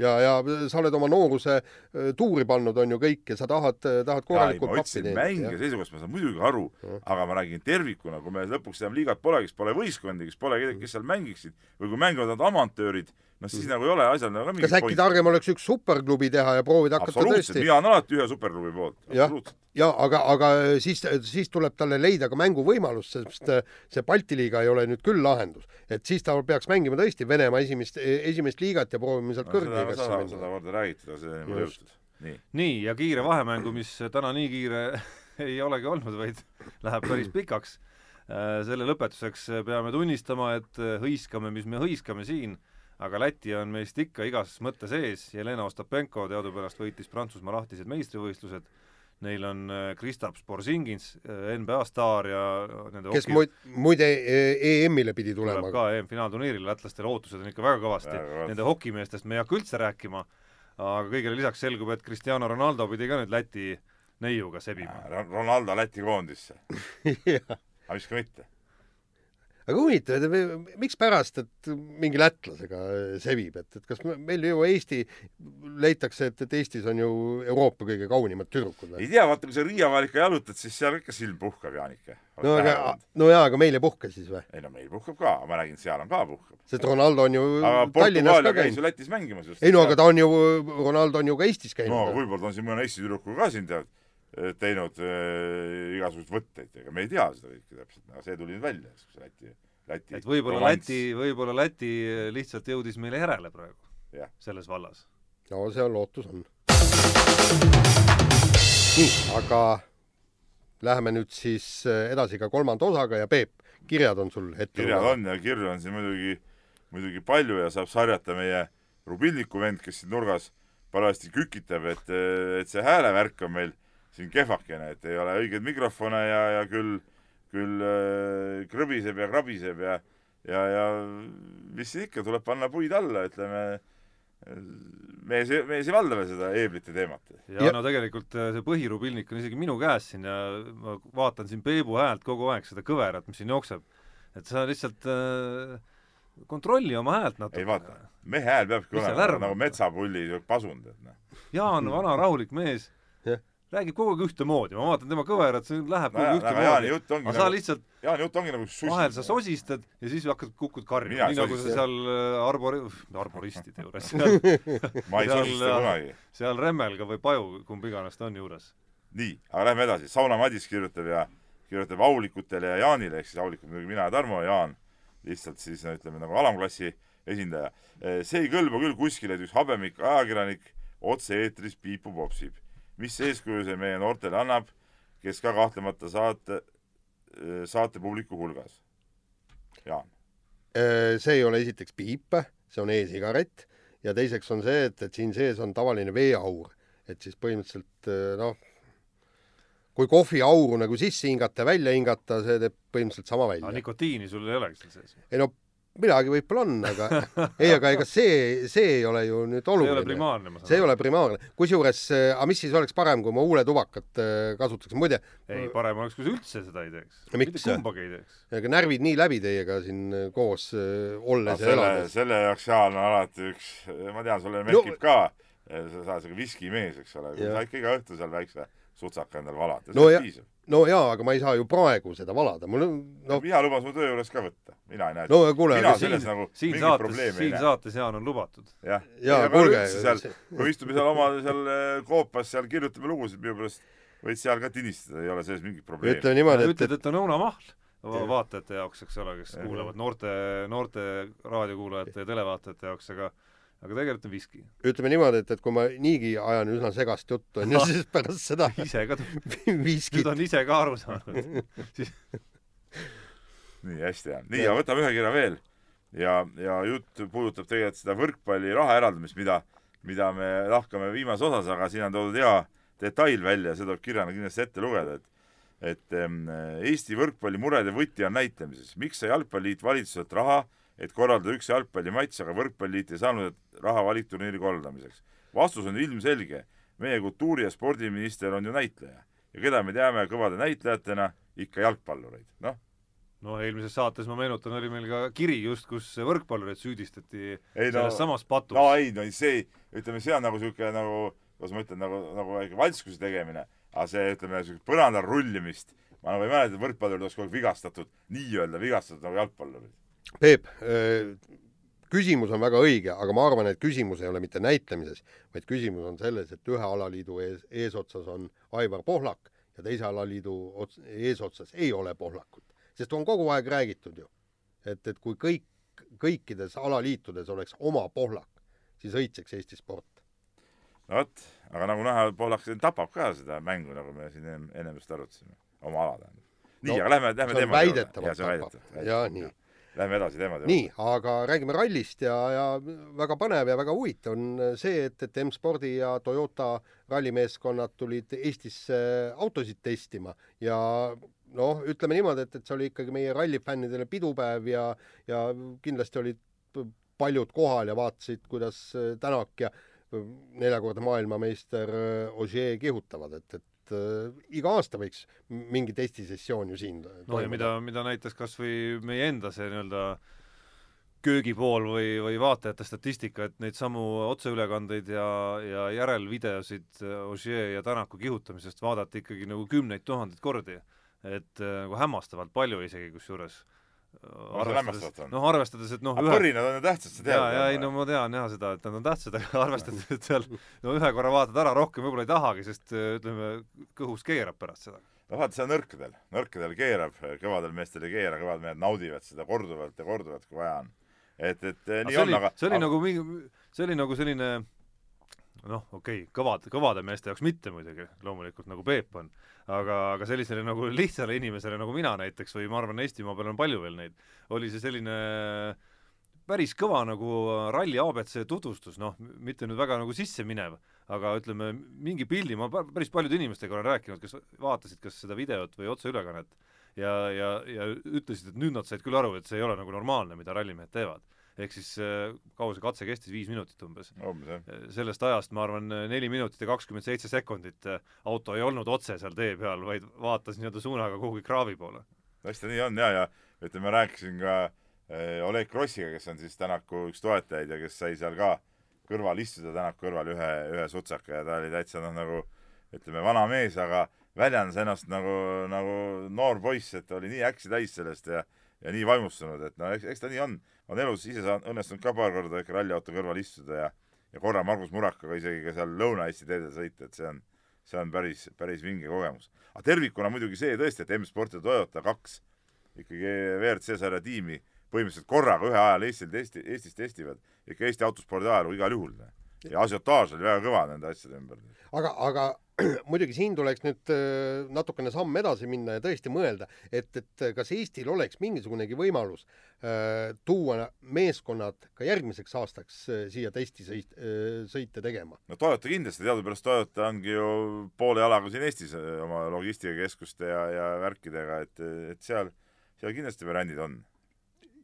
ja, ja sa oled oma nooruse öö, tuuri pannud, on ju kõik ja sa tahad, tahad ma korralikult pappi teenida mängija. seisukohast ma saan muidugi aru, aga ma räägin tervikuna, kui me lõpuks enam liigat pole, kes pole võistkondi, kes pole kedagi, kes seal mängiksid või kui mängivad nad amatöörid, no siis nagu ei ole asjal nagu kas äkki targem oleks üks superklubi teha ja proovida hakata tõesti mina olen alati ühe superklubi poolt, absoluutselt. ja aga, aga siis, siis tuleb talle leida ka mänguvõimalust, sest äh, see Balti liiga ei ole nüüd küll lahendus, et siis ta peaks mängima tõesti Venemaa esimest, esimest liigat ja proovima sealt No, kõrgliigasse minna. seda korda räägitud, aga see ei jõutud. nii, nii, ja kiire vahemängu, mis täna nii kiire ei olegi olnud, vaid läheb päris pikaks. selle lõpetuseks peame tunnistama, et hõiskame, mis me hõiskame siin, aga Läti on meist ikka igas mõttes ees, Jelena Ostapenko teadupärast võitis Prantsusmaa lahtised meistrivõistlused, neil on äh, Kristaps Porzingis, NBA staar ja nende kes hoki- muid, muide e- EM-ile pidi tulema tuleb. ka EM-finaalturniiril, lätlastel ootused on ikka väga kõvasti. Nende hokimeestest me ei hakka üldse rääkima, aga kõigele lisaks selgub, et Cristiano Ronaldo pidi ka nüüd Läti neiuga sebima. Ronaldo Läti koondisse, Jah. aga miks ka mitte. Aga huvitav, et mikspärast, et mingi lätlasega sevib, et, et kas me- meil ju Eesti leitakse, et, et Eestis on ju Euroopa kõige kaunimad tüdrukud ei tea, vaata, kui sa Riiavaal ikka jalutad, siis seal ikka silm puhkab, Jaanike. no aga, no jaa, aga meil ei puhka siis või? ei no meil puhkab ka, ma räägin, seal on ka puhkab. sest Ronaldo on ju aga Tallinnas ka käis ju käinud. Lätis mängimas just. ei no aga ta on ju, Ronaldo on ju ka Eestis no käinud. võib-olla ta on siin mõne Eesti tüdrukuga ka siin tead teinud äh, igasuguseid võtteid, ega me ei tea seda kõike täpselt, aga see tuli nüüd välja, see Läti, Läti et võib-olla. Läti, võib-olla Läti lihtsalt jõudis meile järele praegu Jah. selles vallas. no see on lootus on. nii, aga läheme nüüd siis edasi ka kolmanda osaga ja Peep, kirjad on sul ette kirjad on ja kirju on siin muidugi, muidugi palju ja saab sarjata meie Rubilniku vend, kes siin nurgas parajasti kükitab, et, et see häälevärk on meil siin kehvakene, et ei ole õigeid mikrofone ja, ja küll, küll äh, krõbiseb ja krabiseb ja, ja, ja mis siin ikka, tuleb panna puid alla, ütleme, mees, mees ei valda veel seda eeblite teemat. ja, no tegelikult äh, see põhirubilnik on isegi minu käes siin ja ma vaatan siin Peebu häält kogu aeg, seda kõverat, mis siin jookseb. et sa lihtsalt äh, kontrolli oma häält natuke. ei vaata, mehe hääl peabki olema nagu on? metsapulli pasund, et noh. Jaan, vana rahulik mees räägib kogu aeg ühtemoodi, ma vaatan tema kõverat, see läheb no kogu ja, aeg ühtemoodi. aga sa nagu, lihtsalt Jaani jutt ongi nagu susi. vahel sa sosistad ja siis hakkad, kukud karjuma, nii nagu sa seal äh, arbori-, arboristide juures, ma ei seal, sosista äh, kunagi. seal Remmelga või Paju, kumb iganes ta on juures. nii, aga lähme edasi, Sauna Madis kirjutab ja kirjutab Aulikutele ja Jaanile, ehk siis Aulikud muidugi mina ja Tarmo, Jaan lihtsalt siis no ütleme nagu alamklassi esindaja. see ei kõlba küll kuskile, et üks habemik ajakirjanik otse-eetris piipu popsib. Mis eeskuju see meie noortele annab, kes ka kahtlemata saate, saatepubliku hulgas? Jaan. Äh, see ei ole esiteks piip, see on e-sigaret ja teiseks on see, et, et siin sees on tavaline veeaur, et siis põhimõtteliselt äh, noh, kui kohviauru nagu sisse hingata ja välja hingata, see teeb põhimõtteliselt sama välja. nikotiini sul ei olegi seal sees? ei no midagi võib-olla on, aga ei, aga ega see, see ei ole ju nüüd see ei ole oluline. primaarne, ma saan see ei ole primaarne, kusjuures, aga mis siis oleks parem, kui ma huuletubakat äh, kasutaks, muide, ei, parem oleks, kui sa üldse seda ei teeks. Ja miks? mitte kumbagi ei teeks. ega närvid nii läbi teiega siin äh, koos äh, olles ja selle, elades. selle jaoks Jaan on alati üks, ma tean, sulle No- mehkib ka, sa oled siuke viskimees, eks ole, sa ikka iga õhtu seal väikse sutsaka endale valad ja No see ja- on piisav. no jaa, aga ma ei saa ju praegu seda valada, mul on, no, mina luban su töö juures ka võtta, mina ei näe no kuule, mina aga selles siin nagu siin mingit saates, probleemi ei siin saates Jaan on lubatud. jah, Jaa, kuulge, kui istume seal oma seal äh, koopas, seal kirjutame lugusid minu pärast, võid seal ka tinistada, ei ole selles mingit probleemi. ütleme niimoodi, et, ütled, et on õunamahl vaatajate jaoks, eks ole, kes kuulavad, noorte, noorte raadiokuulajate ja televaatajate jaoks, aga aga tegelikult on viski. ütleme niimoodi, et, et kui ma niigi ajan üsna segast juttu, onju, siis pärast seda ise ka, viskit nüüd on ise ka aru saanud. siis nii hästi hea, nii ja võtame ühe kirja veel ja, ja jutt puudutab tegelikult seda võrkpalli raha eraldamist, mida, mida me lahkame viimases osas, aga siin on toodud hea detail välja, see tuleb kirjana kindlasti ette lugeda, et et em, Eesti võrkpalli murede võti on näitlemises. miks sai Jalgpalliliit valitsuselt raha, et korraldada üks jalgpallimatš, aga Võrkpalliliit ei saanud raha valikturniiri korraldamiseks? vastus on ilmselge. meie kultuuri- ja spordiminister on ju näitleja ja keda me teame kõvade näitlejatena, ikka jalgpallureid. noh, no eelmises saates ma meenutan, oli meil ka kiri just, kus võrkpallureid süüdistati Ei, no- selles samas patus no ei, no see, ütleme, see on nagu siuke nagu, kuidas ma ütlen, nagu, nagu väike valtskuse tegemine, aga see, ütleme, siuke põrandal rullimist, ma nagu ei mäleta, et võrkpallurid oleks kogu aeg vigastatud, nii-öelda vigastatud nagu jalgpallurid. Peep, küsimus on väga õige, aga ma arvan, et küsimus ei ole mitte näitlemises, vaid küsimus on selles, et ühe alaliidu ees, eesotsas on Aivar Pohlak ja teise alaliidu ots-, eesotsas ei ole Pohlakut. sest on kogu aeg räägitud ju, et, et kui kõik, kõikides alaliitudes oleks oma Pohlak, siis õitseks Eesti sport. no vot, aga nagu näha, Poolak siin tapab ka seda mängu, nagu me siin ennem, ennem just arutasime, oma ala tähendab. nii No, aga lähme, lähme on teemade väidetavalt tapab. Jaa, nii.. Lähme edasi teemade nii, aga räägime rallist ja, ja väga põnev ja väga huvitav on see, et, et M-spordi ja Toyota rallimeeskonnad tulid Eestisse autosid testima. Ja noh, ütleme niimoodi, et, et see oli ikkagi meie rallifännidele pidupäev ja, ja kindlasti olid paljud kohal ja vaatasid, kuidas äh, Tänak ja äh, neljakordne maailmameister äh, Ogier kihutavad, et, et et äh, iga aasta võiks mingi testisessioon ju siin no ja mida, mida näitas kas või meie enda see nii-öelda köögipool või, või vaatajate statistika, et neid samu otseülekandeid ja, ja järelvideosid Ogier ja Tänaku kihutamisest vaadati ikkagi nagu kümneid tuhandeid kordi. et äh, nagu hämmastavalt palju isegi kusjuures. see on? noh, arvestades, et noh, aga põrinad on ju tähtsad, sa tead. jaa, jaa, ei no ma tean jah seda, et nad on tähtsad, aga arvestades, et seal no ühe korra vaatad ära, rohkem võib-olla ei tahagi, sest äh, ütleme, kõhus keerab pärast seda. no vaata, see on nõrkadel, nõrkadel keerab, kõvadel meestel ei keera, kõvad mehed naudivad seda korduvalt ja korduvalt, kui vaja on. et, et eh, nii see on, aga, see oli aga nagu mingi, see oli nagu selline noh, okei okay,, kõvad, kõvade meeste jaoks mitte muidugi, loomulikult nagu Peep on, aga, aga sellisele nagu lihtsale inimesele nagu mina näiteks või ma arvan, Eestimaa peal on palju veel neid, oli see selline päris kõva nagu ralli abc tutvustus, noh, mitte nüüd väga nagu sisseminev, aga ütleme, mingi pildi, ma pä- päris paljude inimestega olen rääkinud, kes vaatasid kas seda videot või otseülekannet ja, ja, ja ütlesid, et nüüd nad said küll aru, et see ei ole nagu normaalne, mida rallimehed teevad. Ehk siis äh, kaua see katse kestis, viis minutit umbes. umbes jah. sellest ajast ma arvan, neli minutit ja kakskümmend seitse sekundit äh, auto ei olnud otse seal tee peal, vaid vaatas nii-öelda suunaga kuhugi kraavi poole. eks ta nii on ja, ja ütleme, rääkisin ka eh, Oleg Krossiga, kes on siis Tänaku üks toetajaid ja kes sai seal ka kõrval istuda Tänaku kõrval ühe, ühe sutsaka ja ta oli täitsa noh, nagu ütleme, vana mees, aga väljendas ennast nagu, nagu noor poiss, et oli nii äksi täis sellest ja ja nii vaimustunud, et no eks, eks ta nii on. On elus ise saanud, õnnestunud ka paar korda ikka ralliauto kõrval istuda ja ja korra Margus Murakaga isegi ka seal Lõuna-Eesti teedel sõita, et see on, see on päris, päris vinge kogemus. aga tervikuna muidugi see tõesti, et M-Sport ja Toyota kaks ikkagi WRC sarja tiimi põhimõtteliselt korraga ühe ajal Eestil testi, Eestis testivad ikka Eesti autospordi ajaloo igal juhul. ja asiotaaž oli väga kõva nende asjade ümber. aga, aga muidugi siin tuleks nüüd äh, natukene samm edasi minna ja tõesti mõelda, et, et kas Eestil oleks mingisugunegi võimalus äh, tuua meeskonnad ka järgmiseks aastaks äh, siia testisõit äh,, sõite tegema. no Toyota kindlasti, teadupärast Toyota ongi ju poole jalaga siin Eestis äh, oma logistikakeskuste ja, ja värkidega, et, et seal, seal kindlasti variandid on.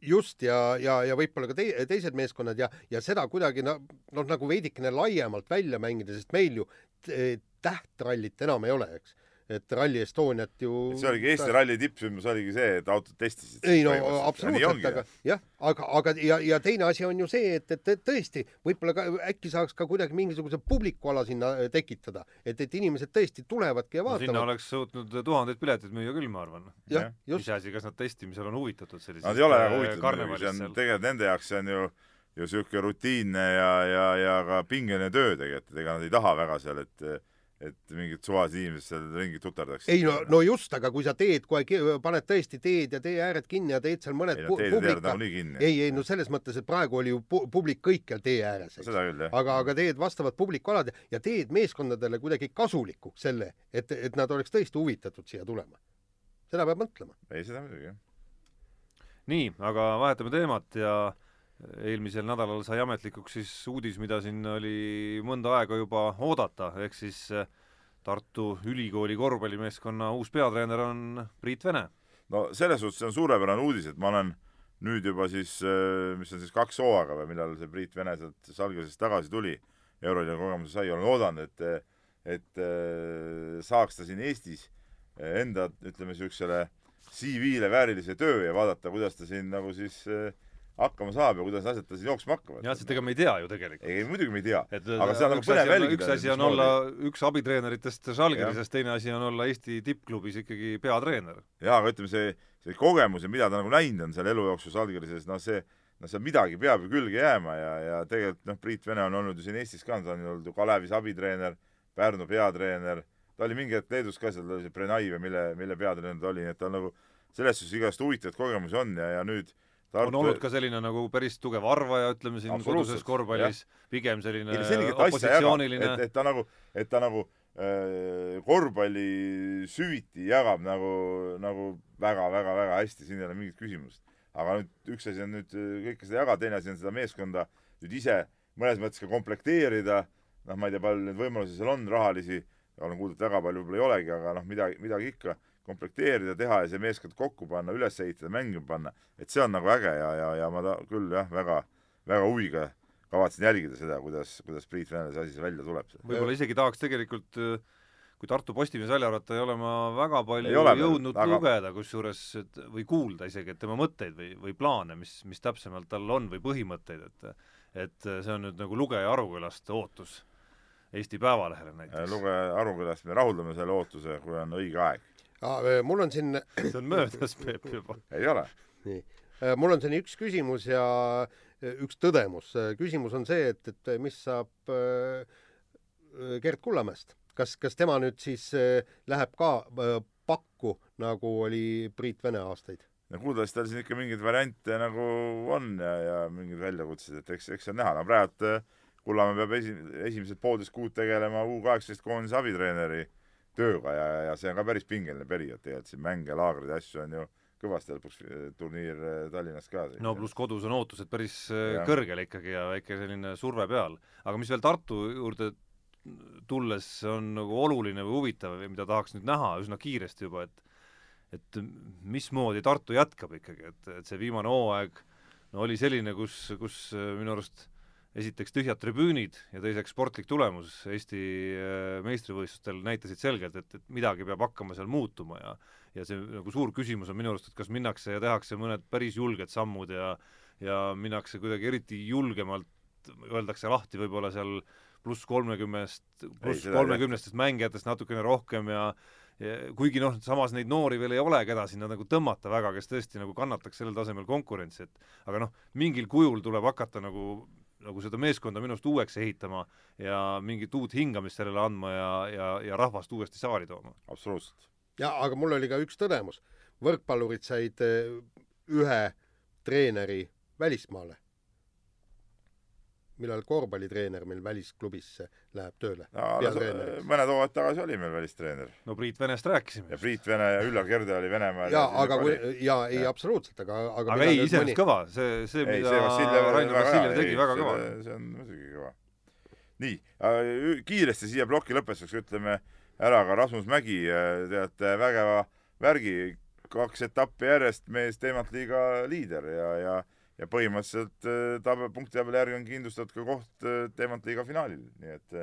just ja, ja, ja võib-olla ka tei-, teised meeskonnad ja, ja seda kuidagi noh, nagu veidikene laiemalt välja mängida, sest meil ju tähtrallit enam ei ole, eks. et Rally Estoniat ju see oligi Eesti ralli tippsündmus oligi see, et autod testisid. ei no absoluutselt, aga jah, aga, aga ja, ja teine asi on ju see, et, et, et tõesti võib-olla ka äkki saaks ka kuidagi mingisuguse publikuala sinna äh, tekitada, et, et inimesed tõesti tulevadki ja no sinna vaatavad. oleks suutnud tuhandeid pileteid müüa küll, ma arvan. iseasi, kas nad testimisel on huvitatud sellisest Nad ei ole väga äh, huvitatud see on tegelikult nende jaoks see on ju ju siuke rutiinne ja, ja, ja ka pingeline töö tegelikult, et ega nad ei taha väga seal, et et mingid suvalised inimesed seal ringi tuterdaks. ei no, no just, aga kui sa teed kohe, paned tõesti teed ja tee ääred kinni ja teed seal mõned ei no teed publika, nagunii kinni. ei, ei no selles mõttes, et praegu oli ju pu- publik kõikjal tee ääres, eks. seda küll jah. aga, aga teed vastavad publikualad ja- ja teed meeskondadele kuidagi kasuliku selle, et, et nad oleks tõesti huvitatud siia tulema. seda peab mõtlema. ei, seda muidugi jah. nii, aga vahetame teemat ja eelmisel nädalal sai ametlikuks siis uudis, mida siin oli mõnda aega juba oodata, ehk siis eh, Tartu Ülikooli korvpallimeeskonna uus peatreener on Priit Vene. no selles suhtes see on suurepärane uudis, et ma olen nüüd juba siis, mis on siis kaks hooaega või millal see Priit Vene sealt Salgisest tagasi tuli, euroliiga kogemuse sai, olen oodanud, et et äh, saaks ta siin Eestis enda, ütleme niisugusele CV-le väärilise töö ja vaadata, kuidas ta siin nagu siis äh, hakkama saab ja kuidas asjad siin jooksma hakkavad. jah, sest ega me ei tea ju tegelikult. ei, muidugi me ei tea. Aga see on nagu üks põnev on- jälgida, üks asi on olla üks abitreeneritest Žalgirisest, teine asi on olla Eesti tippklubis ikkagi peatreener. jaa, aga ütleme, see, see kogemus ja mida ta nagu näinud on seal elu jooksul Salgirises, noh see, noh seal midagi peab ju külge jääma ja, ja tegelikult noh, Priit Vene on olnud ju siin Eestis ka, ta on olnud ju Kalevis abitreener, Pärnu peatreener, ta oli mingi hetk Leedus ka seal, ta oli see Brenai või mille, mille peatreener ta oli, nii et tal nagu selles suhtes igast huvitavaid kogemusi on ja, ja nüüd on olnud ka selline nagu päris tugev arvaja, ütleme siin koduses korvpallis, pigem selline ei no selge, et asja jagab, opositsiooniline. Et, et ta nagu, et ta nagu äh, korvpalli süviti jagab nagu, nagu väga-väga-väga hästi, siin ei ole mingit küsimust. aga nüüd üks asi on nüüd äh, kõike seda jagada, teine asi on seda meeskonda nüüd ise mõnes mõttes ka komplekteerida, noh, ma ei tea, palju neid võimalusi seal on, rahalisi, olen kuulnud, et väga palju võib-olla ei olegi, aga noh, midagi, midagi ikka komplekteerida, teha ja see meeskond kokku panna, üles ehitada, mängima panna, et see on nagu äge ja, ja, ja ma ta küll jah, väga, väga huviga kavatsen jälgida seda, kuidas, kuidas Priit Vene see asi välja tuleb. võib-olla isegi tahaks tegelikult äh, kui Tartu Postimees välja arvata, ei ole ma väga palju ole jõudnud aga- lugeda, kusjuures et või kuulda isegi, et tema mõtteid või, või plaane, mis, mis täpsemalt tal on või põhimõtteid, et et see on nüüd nagu lugeja Arukülast ootus Eesti Päevalehele näiteks. lugeja Arukülast me rahuldame selle ootuse, kui on õige aeg. Mul on siin, see on möödas, Peep, juba. ei ole? nii, mul on siin üks küsimus ja äh, üks tõdemus. küsimus on see, et, et mis saab äh, Gerd Kullamäest. kas, kas tema nüüd siis äh, läheb ka äh, pakku, nagu oli Priit Vene aastaid? no kuuldes tal siin ikka mingeid variante nagu on ja, ja mingeid väljakutsed, et eks, eks see on näha, no praegu äh, Kullamäe peab esi-, esimesed poolteist kuud tegelema U kaheksateist koondise abitreeneri tööga ja, ja see on ka päris pingeline periood tegelikult, siin mänge, laagreid ja asju on ju kõvasti lõpuks äh, turniir äh, Tallinnas ka. no pluss kodus on ootused päris äh, Jah. kõrgel ikkagi ja väike selline surve peal. aga mis veel Tartu juurde tulles on nagu oluline või huvitav või mida tahaks nüüd näha üsna kiiresti juba, et et mismoodi Tartu jätkab ikkagi, et, et see viimane hooaeg no oli selline, kus, kus minu arust esiteks tühjad tribüünid ja teiseks sportlik tulemus. Eesti äh, meistrivõistlustel näitasid selgelt, et, et midagi peab hakkama seal muutuma ja ja see nagu suur küsimus on minu arust, et kas minnakse ja tehakse mõned päris julged sammud ja ja minnakse kuidagi eriti julgemalt, öeldakse lahti võib-olla seal pluss kolmekümnest, pluss kolmekümnestest mängijatest natukene rohkem ja ja kuigi noh, samas neid noori veel ei ole, keda sinna nagu tõmmata väga, kes tõesti nagu kannataks sellel tasemel konkurentsi, et aga noh, mingil kujul tuleb hakata nagu nagu seda meeskonda minu arust uueks ehitama ja mingit uut hingamist sellele andma ja, ja, ja rahvast uuesti saali tooma. absoluutselt. ja aga mul oli ka üks tõdemus. võrkpallurid said äh, ühe treeneri välismaale. Millal korvpallitreener meil välisklubisse läheb tööle? peatreeneriks. mõned hooajad tagasi oli meil välistreener no Priit Venest rääkisime ja Priit Vene ja Üllar Kerde oli Venemaal. ja aga kui, ja ei absoluutselt, aga, aga aga ei, iseenesest kõva, see, see, ei, mida Rainer Vassiljev tegi, väga kõva. see on muidugi kõva. nii, kiiresti siia ploki lõpetuseks ütleme ära ka Rasmus Mägi, teate, vägeva värgi, kaks etappi järjest mees teemantliiga liider ja, ja ja põhimõtteliselt äh, tabel, punktitabeli järgi on kindlustatud ka koht äh, teemantliiga finaalil, nii et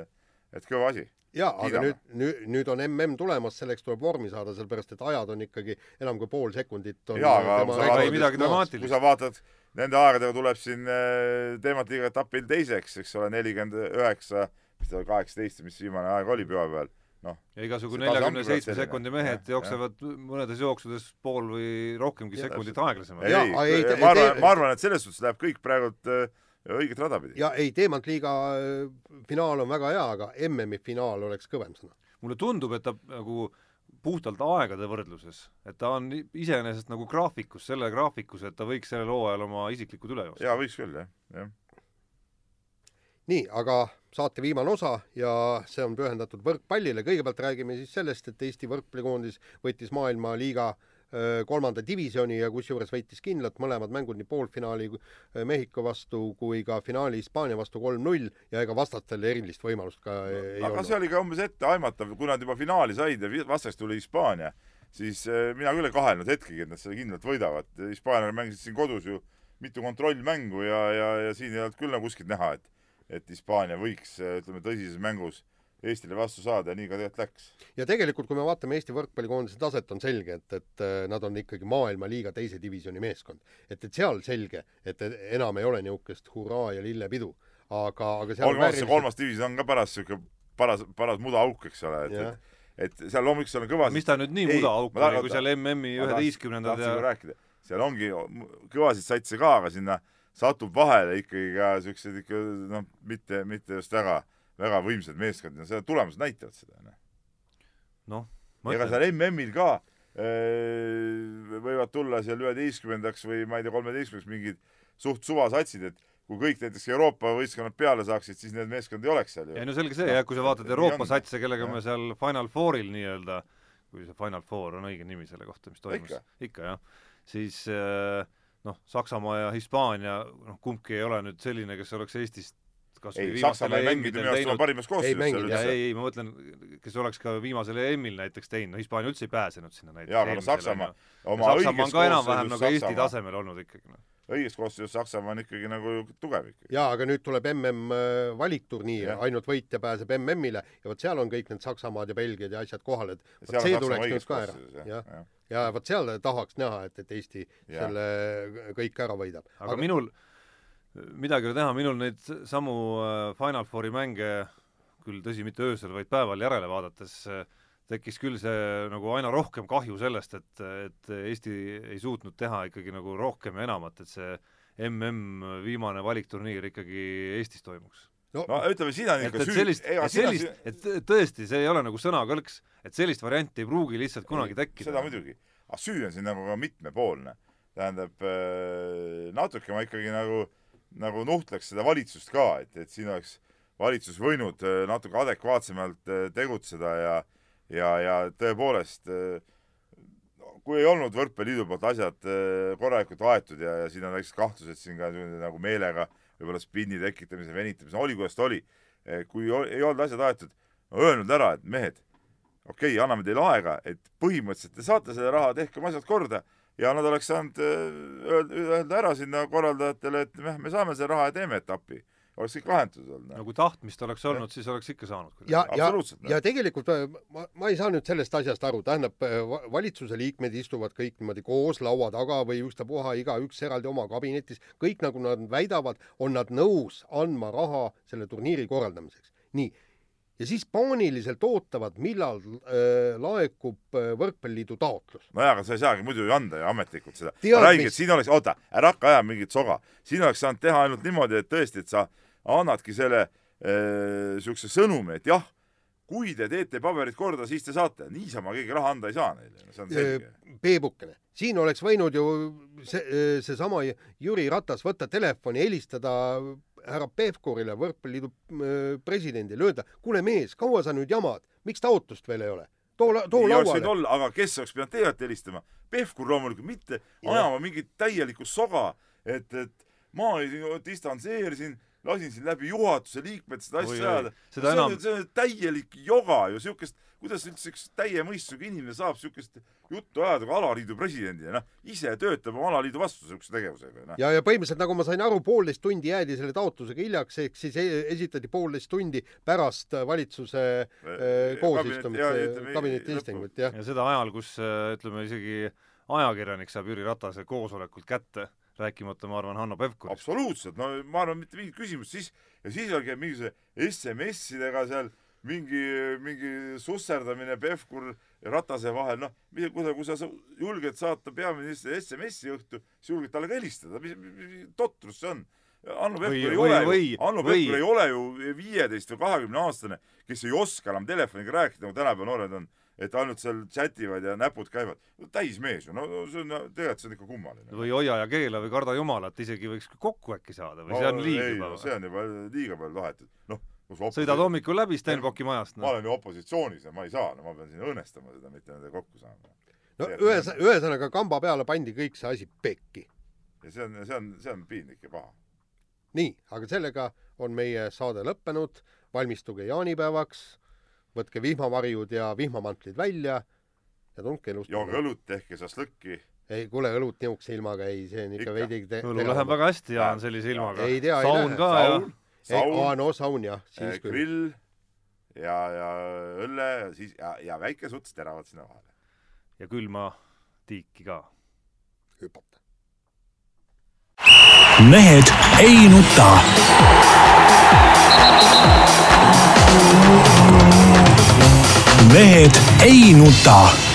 et kõva asi. jaa, aga nüüd, nüüd, nüüd on mm tulemas, selleks tuleb vormi saada, sellepärast et ajad on ikkagi enam kui pool sekundit on Jaa, aga kui sa dramaatilist. kui sa vaatad, nende aegadega tuleb siin äh, teemantliiga etapil teiseks, eks ole, nelikümmend üheksa, mis ta oli, kaheksateist, mis viimane aeg oli püha peal, noh, ja igasugu neljakümne seitsme sekundi mehed Jah, jooksevad mõnedes jooksudes pool või rohkemgi Jah, sekundit aeglasemalt. ei, ei, ma arvan ma arvan, et selles suhtes läheb kõik praegult äh, õiget rada pidi. ja ei, teemantliiga äh, finaal on väga hea, aga MM-i finaal oleks kõvem sõna. mulle tundub, et ta nagu puhtalt aegade võrdluses, et ta on iseenesest nagu graafikus, selle graafikus, et ta võiks sellel hooajal oma isiklikud üle joosta. jaa, võiks küll, jah, jah. nii, aga saate viimane osa ja see on pühendatud võrkpallile. kõigepealt räägime siis sellest, et Eesti võrkpallikoondis võttis maailmaliiga öö, kolmanda divisjoni ja kusjuures võitis kindlalt mõlemad mängud nii poolfinaali Mehhiko vastu kui ka finaali Hispaania vastu kolm-null ja ega vastastel erilist võimalust ka ei aga olnud. see oli ka umbes etteaimatav, kui nad juba finaali said ja vastaseks tuli Hispaania, siis mina küll ei kahelnud hetkegi, et nad selle kindlalt võidavad. Hispaaniaga mängisid siin kodus ju mitu kontrollmängu ja, ja, ja siin ei olnud küll nagu kuskilt näha, et et Hispaania võiks, ütleme, tõsises mängus Eestile vastu saada ja nii ka tegelikult läks. ja tegelikult, kui me vaatame Eesti võrkpallikoondise taset, on selge, et, et äh, nad on ikkagi maailmaliiga teise divisjoni meeskond. et, et seal selge, et enam ei ole niisugust hurraa ja lillepidu. aga, aga seal olgem ausad, see kolmas divisjon on ka paras siuke paras, paras mudaauk, eks ole, et, et et seal loomulikult seal on kõva mis ta nüüd nii mudaauk oli, kui seal MM-i üheteistkümnendad ja rääkida, seal ongi kõvasid satse ka, aga sinna satub vahele ikkagi ka siuksed ikka noh, mitte, mitte just väga, väga võimsad meeskond ja selle tulemused näitavad seda. noh. noh, ega seal MM-il ka öö, võivad tulla seal üheteistkümnendaks või ma ei tea, kolmeteistkümnendaks mingid suht suvasatsid, et kui kõik näiteks Euroopa võistkonnad peale saaksid, siis need meeskond ei oleks seal ju. ei no selge see Noh, jah, kui sa vaatad Euroopa satse, kellega Jah. me seal Final Fouril nii-öelda, kui see Final Four on õige nimi selle kohta, mis toimus, Ikka. jah, siis eh, noh, Saksamaa ja Hispaania, noh kumbki ei ole nüüd selline, kes oleks Eestist kas ei Saksamaa ei mänginud minu arust oma parimas koosseisus seal üldse. ei, ei ma mõtlen, kes oleks ka viimasel EM-il näiteks teinud, no Hispaania üldse ei pääsenud sinna näiteks jaa, aga Saksamaa oma Saksamaa on õiges ka enam-vähem koosseisus nagu Eesti tasemel olnud ikkagi noh. õiges koosseisus Saksamaa on ikkagi nagu tugev ikkagi. jaa, aga nüüd tuleb MM äh, valikturniir ainult võitja pääseb MM-ile ja vot seal on kõik need Saksamaad ja Belgiad ja asjad kohal, et vot see tuleks nüüd ka ära. koosseisus, jah. jah, ja. ja vot seal tahaks näha, et, et Eesti Jah. selle kõik ära võidab. aga minul, midagi ei ole teha, minul neid samu äh, Final Fouri mänge küll tõsi, mitte öösel, vaid päeval järele vaadates äh, tekkis küll see nagu aina rohkem kahju sellest, et, et Eesti ei suutnud teha ikkagi nagu rohkem ja enamat, et see mm viimane valikturniir ikkagi Eestis toimuks. No, no ütleme, ikka et süü- sellist, ega on sellist, et tõesti, see ei ole nagu sõnakõlks, et sellist varianti ei pruugi lihtsalt kunagi tekkida. seda muidugi, aga süü on siin nagu ka mitmepoolne. tähendab, natuke ma ikkagi nagu, nagu nuhtleks seda valitsust ka, et, et siin oleks valitsus võinud äh, natuke adekvaatsemalt äh, tegutseda ja ja, ja tõepoolest äh, kui ei olnud Võrkpalliliidu poolt asjad äh, korralikult aetud ja, ja siin on väiksed kahtlused siin ka nagu meelega võib-olla spinni tekitamise, venitamise, oli kuidas ta oli. kui o- ei olnud asjad aetud, öelnud ära, et mehed, okei okay,, anname teile aega, et põhimõtteliselt te saate selle raha, tehke oma asjad korda ja nad oleks saanud äh, öelda, ära sinna korraldajatele, et me, me saame selle raha ja teeme etapi. Oleks kõik lahendatud olnud no. kui tahtmist oleks olnud, siis oleks ikka saanud. ja, ja noh. ja tegelikult äh, ma, ma ei saa nüüd sellest asjast aru, tähendab, valitsuse liikmed istuvad kõik niimoodi koos laua taga või ükstapuha igaüks eraldi oma kabinetis, kõik nagu nad väidavad, on nad nõus andma raha selle turniiri korraldamiseks. nii, ja siis paaniliselt ootavad, millal äh, laekub äh, Võrkpalliliidu taotlus. nojah, aga sa ei saagi muidu ju anda ju ametlikult seda. Räägi, et siin oleks, oota, ära hakka ajama mingit soga. siin oleks saanud teha ainult niimoodi, et tõesti, et sa annadki selle niisuguse sõnumi, et jah, kui te teete paberid korda, siis te saate. niisama keegi raha anda ei saa neile, see on selge. Peebukene, siin oleks võinud ju see, seesama Jüri Ratas võtta telefoni, helistada härra Pevkurile, Võrkpalliliidu äh, presidendile, öelda, kuule mees, kaua sa nüüd jamad, miks taotlust veel ei ole? too, too võinud lauale. olla, aga kes oleks pidanud ette helistama? Pevkur loomulikult, mitte ajama mingit täielikku soga, et, et ma distantseerisin, lasin siin läbi juhatuse liikmed seda asja ajada. Seda see on enam-, see on täielik joga ju, siukest, kuidas üldse üks täie mõistusega inimene saab siukest juttu ajada kui alaliidu presidendina, noh, ise töötab oma alaliidu vastu siukse tegevusega, noh. ja, ja põhimõtteliselt nagu ma sain aru, poolteist tundi jäädi selle taotlusega hiljaks, ehk siis e- esitati poolteist tundi pärast valitsuse äh, koosistumist, kabineti istungut, jah. ja seda ajal, kus äh, ütleme isegi ajakirjanik saab Jüri Ratase koosolekult kätte, rääkimata, ma arvan, Hanno Pevkurist. absoluutselt, no ma arvan, mitte mingit küsimust, siis ja siis oli käib mingisuguse SMS-idega seal mingi, mingi susserdamine Pevkur ja Ratase vahel, noh, kui sa sa julged saata peaministrile SMS-i õhtu, siis julged talle ka helistada, mis, mis, totrus see on? Hanno Pevkur ei või- ole või- ju, Hanno Pevkur ei ole ju viieteist või kahekümne aastane, kes ei oska enam telefoniga rääkida, nagu tänapäeva noored on, et ainult seal chativad ja näpud käivad. täismees ju, no no see on, tegelikult see on ikka kummaline. või hoia ja keela või karda jumalat, isegi võiks kokku äkki saada või see on liig ei, juba no see on juba liiga palju tahetud. noh, kus sõidad hommikul läbi Stenbocki majast, ma noh. olen ju opositsioonis ja ma ei saa, no ma pean siin õõnestama seda, mitte nendega kokku saama. no ühes, ühesõnaga kamba peale pandi kõik see asi pekki. ja see on, see on, see on piinlik ja paha. nii, aga sellega on meie saade lõppenud, valmistuge jaanipäevaks, võtke vihmavarjud ja vihmamantlid välja ja tundke elust. jooge õlut, tehke šašlõkki. ei, kuule, õlut niisuguse ilmaga ei, see on ikka Ikka. veidi te- õlu läheb väga hästi, Jaan, sellise ilmaga. Ei tea, ei saun lähe. ka ja saun, aa saun, no saun jah, siis küll. grill ja, ja õlle ja siis ja, ja väike suts teravat sinna vahele. ja külma tiiki ka. hüpata. mehed ei nuta. Mehed ei nuta